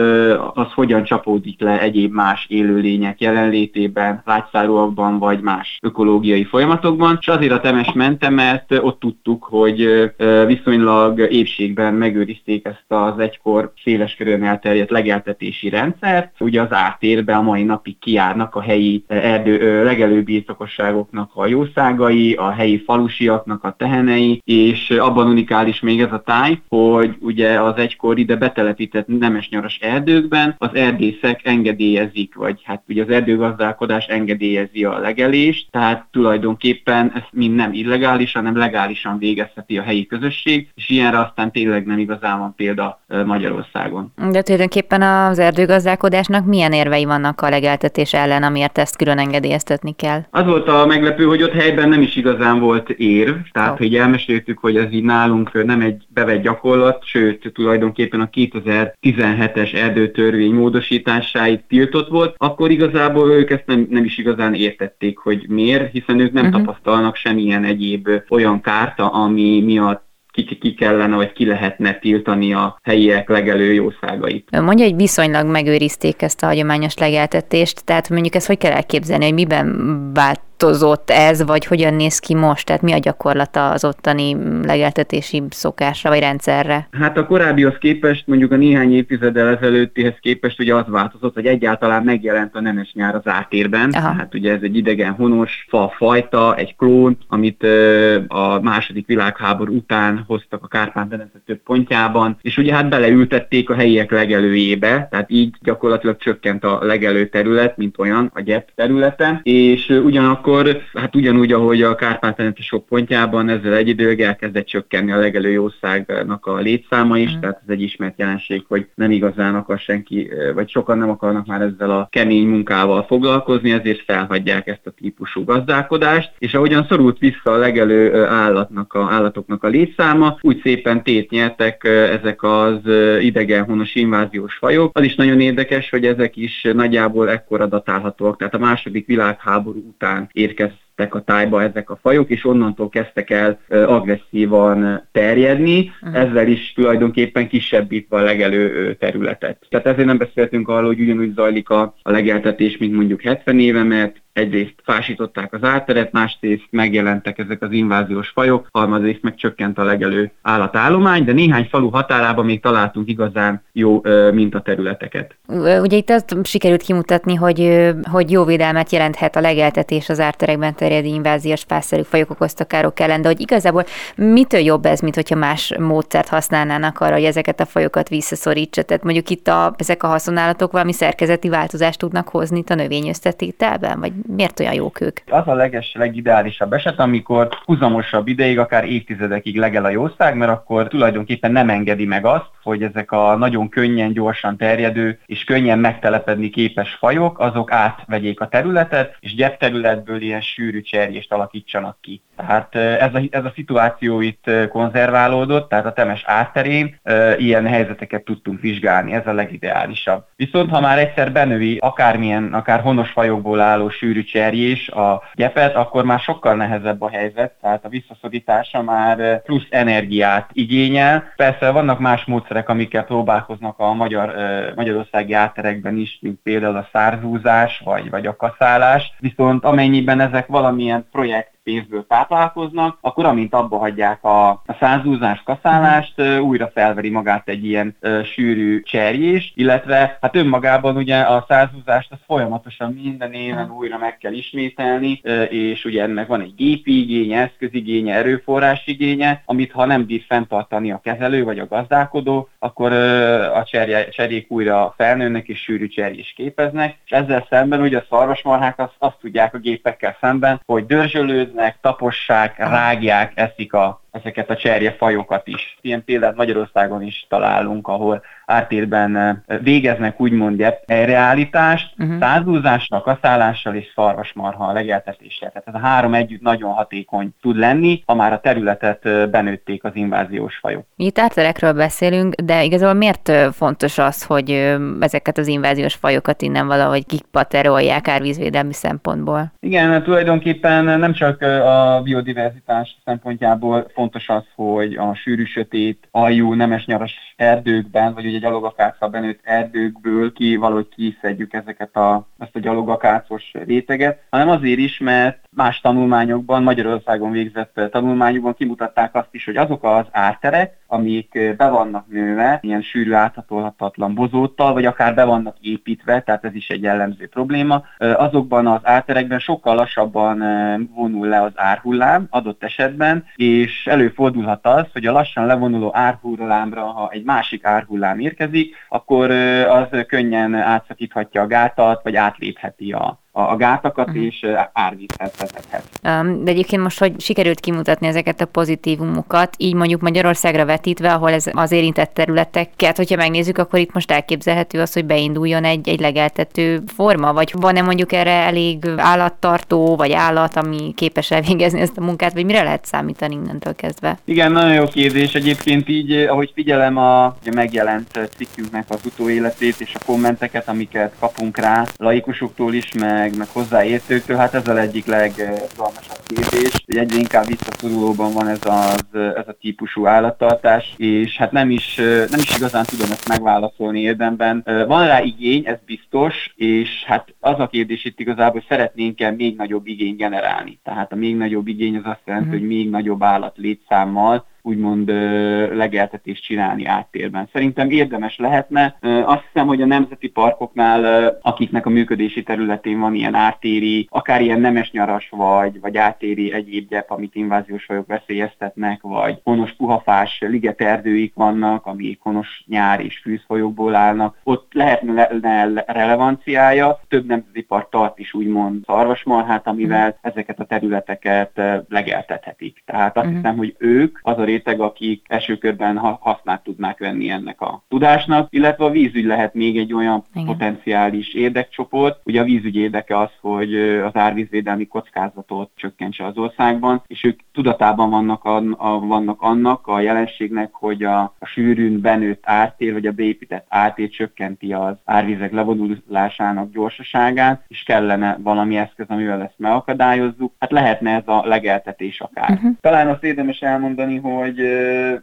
az hogyan csapódik le egyéb más élőlények jelenlétében, lágyszáróakban vagy más ökológiai folyamatokban. És azért a temes mentem, mert ott tudtuk, hogy viszonylag épségben megőrizték ezt az egykor széles körön elterjedt legeltetési rendszert. Ugye az átérbe a mai napig kiárnak a helyi erdő, legelőbirtokosságoknak a jószágai, a helyi falusiaknak a tehenei, és abban unikális még ez a táj, hogy ugye az egykor ide betelepített nemesnyaras erdőkben az erdészek engedélyezik, vagy hát ugye az erdőgazdálkodás engedélyezi a legelést, tehát tulajdonképpen ez mind nem illegális, hanem legálisan végezheti a helyi közösség, és ilyenre aztán tényleg nem igazán van példa Magyarországon. De tulajdonképpen az erdőgazdálkodásnak milyen érvei vannak a legeltetés ellen, amiért ezt külön engedélyeztetni kell? Az volt a meglepő, hogy ott helyben nem is igazán volt érv, tehát oh. hogy elmeséltük, hogy ez így nálunk nem egy bevett gyakorlat, sőt tulajdonképpen a 2017-es erdőtörvény módosításáit tiltott volt, akkor igazából ők ezt nem, nem is igazán értették, hogy miért, hiszen ők nem uh-huh. tapasztalnak semmilyen egyéb olyan kárta, ami miatt ki, ki kellene, vagy ki lehetne tiltani a helyiek legelő jószágait. Mondja, hogy viszonylag megőrizték ezt a hagyományos legeltetést, tehát mondjuk ezt hogy kell elképzelni, hogy miben vált változott ez, vagy hogyan néz ki most? Tehát mi a gyakorlata az ottani legeltetési szokásra vagy rendszerre? Hát a korábbihoz képest, mondjuk a néhány évtizeddel ezelőttihez képest ugye az változott, hogy egyáltalán megjelent a nemes nyár az átérben. Aha. Hát ugye ez egy idegen honos fa fajta, egy klón, amit a második világháború után hoztak a Kárpát-medence több pontjában, és ugye hát beleültették a helyiek legelőjébe, tehát így gyakorlatilag csökkent a legelő terület, mint olyan a gyep területe, és ugyanakkor akkor hát ugyanúgy, ahogy a kárpát sok pontjában ezzel egy időleg elkezdett csökkenni a legelő jószágnak a létszáma is, mm. tehát ez egy ismert jelenség, hogy nem igazán akar senki, vagy sokan nem akarnak már ezzel a kemény munkával foglalkozni, ezért felhagyják ezt a típusú gazdálkodást, és ahogyan szorult vissza a legelő állatnak a, állatoknak a létszáma, úgy szépen tét nyertek ezek az idegenhonos inváziós fajok. Az is nagyon érdekes, hogy ezek is nagyjából ekkora datálhatóak, tehát a második világháború után érkeztek a tájba ezek a fajok, és onnantól kezdtek el agresszívan terjedni, ezzel is tulajdonképpen kisebbítve a legelő területet. Tehát ezért nem beszéltünk arról, hogy ugyanúgy zajlik a, a legeltetés, mint mondjuk 70 éve, mert egyrészt fásították az árteret, másrészt megjelentek ezek az inváziós fajok, harmadrészt meg csökkent a legelő állatállomány, de néhány falu határában még találtunk igazán jó mintaterületeket. Ugye itt azt sikerült kimutatni, hogy, hogy jó védelmet jelenthet a legeltetés az árterekben terjedő inváziós fászerű fajok okozta károk ellen, de hogy igazából mitől jobb ez, mint hogyha más módszert használnának arra, hogy ezeket a fajokat visszaszorítsa? Tehát mondjuk itt a, ezek a haszonállatok valami szerkezeti változást tudnak hozni itt a növényöztetételben, vagy miért olyan jók ők? Az a leges, legideálisabb eset, amikor huzamosabb ideig, akár évtizedekig legel a jószág, mert akkor tulajdonképpen nem engedi meg azt, hogy ezek a nagyon könnyen, gyorsan terjedő és könnyen megtelepedni képes fajok, azok átvegyék a területet, és gyepterületből ilyen sűrű cserjést alakítsanak ki. Tehát ez a, ez a szituáció itt konzerválódott, tehát a temes átterén ilyen helyzeteket tudtunk vizsgálni, ez a legideálisabb. Viszont ha már egyszer benövi akármilyen, akár honos fajokból álló sűrű cserjés a gyepet, akkor már sokkal nehezebb a helyzet, tehát a visszaszorítása már plusz energiát igényel. Persze vannak más módszerek, amikkel próbálkoznak a magyar, magyarországi átterekben is, mint például a szárzúzás vagy, vagy a kaszálás, viszont amennyiben ezek valamilyen projekt pénzből táplálkoznak, akkor amint abba hagyják a, a százúzás kaszálást, újra felveri magát egy ilyen sűrű cserjés, illetve hát önmagában ugye a százúzást az folyamatosan minden éven újra meg kell ismételni, és ugye ennek van egy gépi igénye, eszközigénye, erőforrásigénye, amit ha nem bír fenntartani a kezelő vagy a gazdálkodó, akkor a cserje, cserjék újra felnőnek és sűrű cserjés képeznek, és ezzel szemben ugye a szarvasmarhák azt, azt tudják a gépekkel szemben, hogy dörzsölőd néznek, tapossák, rágják, eszik a, ezeket a cserjefajokat is. Ilyen példát Magyarországon is találunk, ahol ártérben végeznek úgymond helyreállítást, uh-huh. százúzással, kaszálással és szarvasmarha legeltetéssel. Tehát ez a három együtt nagyon hatékony tud lenni, ha már a területet benőtték az inváziós fajok. Mi itt árterekről beszélünk, de igazából miért fontos az, hogy ezeket az inváziós fajokat innen valahogy kipaterolják árvízvédelmi szempontból? Igen, tulajdonképpen nem csak a biodiverzitás szempontjából fontos az, hogy a sűrű sötét, aljú, nemes nyaras erdőkben, vagy ugye gyalogakáccal benőtt erdőkből ki valahogy kiszedjük ezeket a, ezt a gyalogakácos réteget, hanem azért is, mert más tanulmányokban, Magyarországon végzett tanulmányokban kimutatták azt is, hogy azok az árterek, amik be vannak nőve, ilyen sűrű áthatolhatatlan bozóttal, vagy akár be vannak építve, tehát ez is egy jellemző probléma, azokban az árterekben sokkal lassabban vonul le az árhullám adott esetben, és előfordulhat az, hogy a lassan levonuló árhullámra, ha egy másik árhullám érkezik, akkor az könnyen átszakíthatja a gátat, vagy átlépheti a, a gátakat, uh-huh. és árvízhez vezethet. De egyébként most, hogy sikerült kimutatni ezeket a pozitívumokat, így mondjuk Magyarországra vetítve, ahol ez az érintett területeket, hogyha megnézzük, akkor itt most elképzelhető az, hogy beinduljon egy, egy legeltető forma, vagy van-e mondjuk erre elég állattartó, vagy állat, ami képes elvégezni ezt a munkát, vagy mire lehet számítani innentől kezdve? Igen, nagyon jó kérdés. Egyébként így, ahogy figyelem a, a megjelent cikkünknek az utóéletét és a kommenteket, amiket kapunk rá laikusoktól is, mert meg, meg hozzáértőktől, hát ez az egyik legzalmasabb kérdés. Egyre inkább visszaszorulóban van ez, az, ez a típusú állattartás, és hát nem is, nem is igazán tudom ezt megválaszolni érdemben. Van rá igény, ez biztos, és hát az a kérdés itt igazából, hogy szeretnénk-e még nagyobb igény generálni. Tehát a még nagyobb igény az azt jelenti, uh-huh. hogy még nagyobb állat létszámmal úgymond legeltetést csinálni áttérben. Szerintem érdemes lehetne. Azt hiszem, hogy a nemzeti parkoknál, akiknek a működési területén van ilyen áttéri, akár ilyen nemes nyaras vagy, vagy áttéri egyéb gyep, amit inváziós fajok veszélyeztetnek, vagy honos puhafás ligeterdőik vannak, amik honos nyár és fűzfolyókból állnak, ott lehetne le- le- relevanciája. Több nemzeti park tart is úgymond szarvasmarhát, amivel mm. ezeket a területeket legeltethetik. Tehát azt mm. hiszem, hogy ők az a réteg, akik első körben hasznát tudnák venni ennek a tudásnak, illetve a vízügy lehet még egy olyan Igen. potenciális érdekcsoport. Ugye a vízügy érdeke az, hogy az árvízvédelmi kockázatot csökkentse az országban, és ők tudatában vannak, a, a, vannak annak a jelenségnek, hogy a, a sűrűn benőtt ártér, vagy a beépített ártér csökkenti az árvizek levonulásának gyorsaságát, és kellene valami eszköz, amivel ezt megakadályozzuk. Hát lehetne ez a legeltetés akár. Uh-huh. Talán azt érdemes elmondani, hogy hogy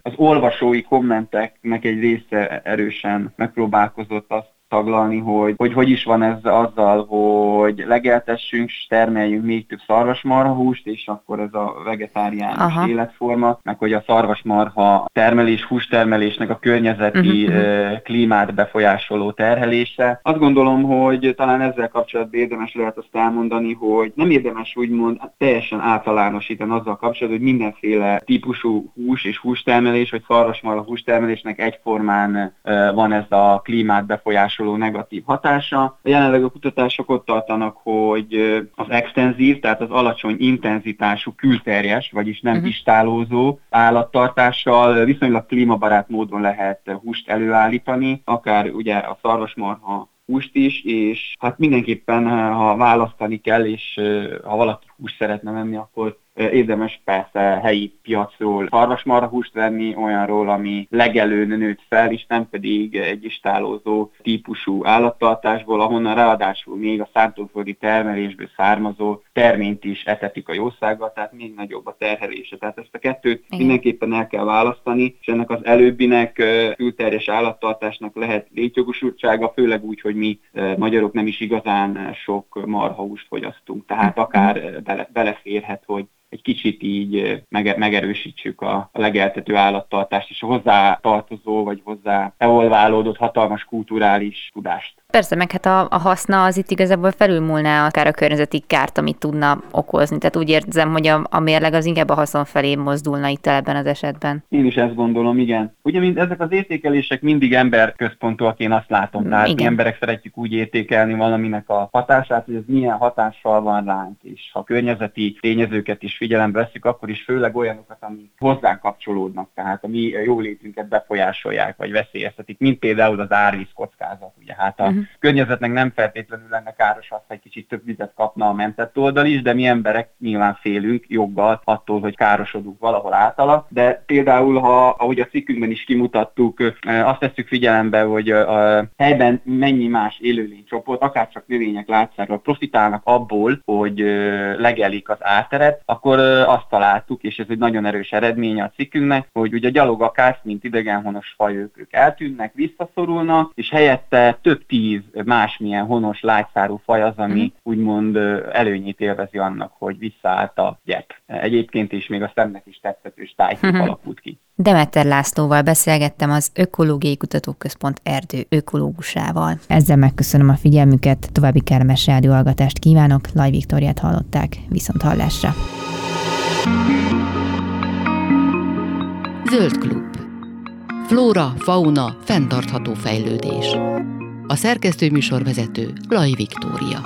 az olvasói kommenteknek egy része erősen megpróbálkozott azt taglalni, hogy, hogy hogy is van ez azzal, hogy legeltessünk, termeljünk még több szarvasmarha húst, és akkor ez a vegetáriánus Aha. életforma, meg hogy a szarvasmarha termelés, hústermelésnek a környezeti uh-huh. klímát befolyásoló terhelése. Azt gondolom, hogy talán ezzel kapcsolatban érdemes lehet azt elmondani, hogy nem érdemes úgymond teljesen általánosítani azzal kapcsolatban, hogy mindenféle típusú hús és hústermelés, vagy szarvasmarha hústermelésnek egyformán van ez a klímát befolyásoló hasonló negatív hatása. A jelenleg a kutatások ott tartanak, hogy az extenzív, tehát az alacsony intenzitású külterjes, vagyis nem uh-huh. istálózó állattartással viszonylag klímabarát módon lehet húst előállítani, akár ugye a szarvasmarha húst is, és hát mindenképpen, ha választani kell, és ha valaki húst szeretne venni, akkor érdemes persze helyi piacról húst venni, olyanról, ami legelőn nőtt fel, és nem pedig egy istálózó típusú állattartásból, ahonnan ráadásul még a szántóföldi termelésből származó terményt is etetik a jószággal, tehát még nagyobb a terhelése. Tehát ezt a kettőt Igen. mindenképpen el kell választani, és ennek az előbbinek külterjes állattartásnak lehet létjogosultsága, főleg úgy, hogy mi magyarok nem is igazán sok marhahúst fogyasztunk. Tehát mhm. akár bele, beleférhet, hogy egy kicsit így megerősítsük a, a legeltető állattartást és a hozzá tartozó vagy hozzá evolválódott hatalmas kulturális tudást. Persze, meg hát a, a haszna az itt igazából felülmúlná akár a környezeti kárt, amit tudna okozni. Tehát úgy érzem, hogy a, a mérleg az inkább a haszon felé mozdulna itt ebben az esetben. Én is ezt gondolom, igen. Ugye mind ezek az értékelések mindig emberközpontúak, én azt látom. Tehát igen. mi emberek szeretjük úgy értékelni valaminek a hatását, hogy ez milyen hatással van ránk, és ha környezeti tényezőket is figyelembe veszük, akkor is főleg olyanokat, amik hozzánk kapcsolódnak, tehát a mi jólétünket befolyásolják, vagy veszélyeztetik, mint például az árvíz kockázat. Ugye hát a uh-huh. Környezetnek nem feltétlenül lenne káros az, ha egy kicsit több vizet kapna a mentett oldal is, de mi emberek nyilván félünk joggal attól, hogy károsodunk valahol általa. De például, ha ahogy a cikkünkben is kimutattuk, azt tesszük figyelembe, hogy a helyben mennyi más élőlénycsoport, akár csak növények látszára profitálnak abból, hogy legelik az árteret, akkor azt találtuk, és ez egy nagyon erős eredménye a cikkünknek, hogy ugye a gyalogakász, mint idegenhonos fajok, ők eltűnnek, visszaszorulnak, és helyette több tíz másmilyen honos lágyszárú faj az, ami mm. úgymond előnyét élvezi annak, hogy visszaállt a gyep. Egyébként is még a szemnek is tetszetős tájkép mm-hmm. alakult ki. Demeter Lászlóval beszélgettem az Ökológiai Kutatóközpont erdő ökológusával. Ezzel megköszönöm a figyelmüket, további kellemes rádióhallgatást kívánok, Laj Viktoriát hallották, viszont hallásra. Zöld klub. Flóra, fauna, fenntartható fejlődés. A szerkesztő műsorvezető Laj Viktória.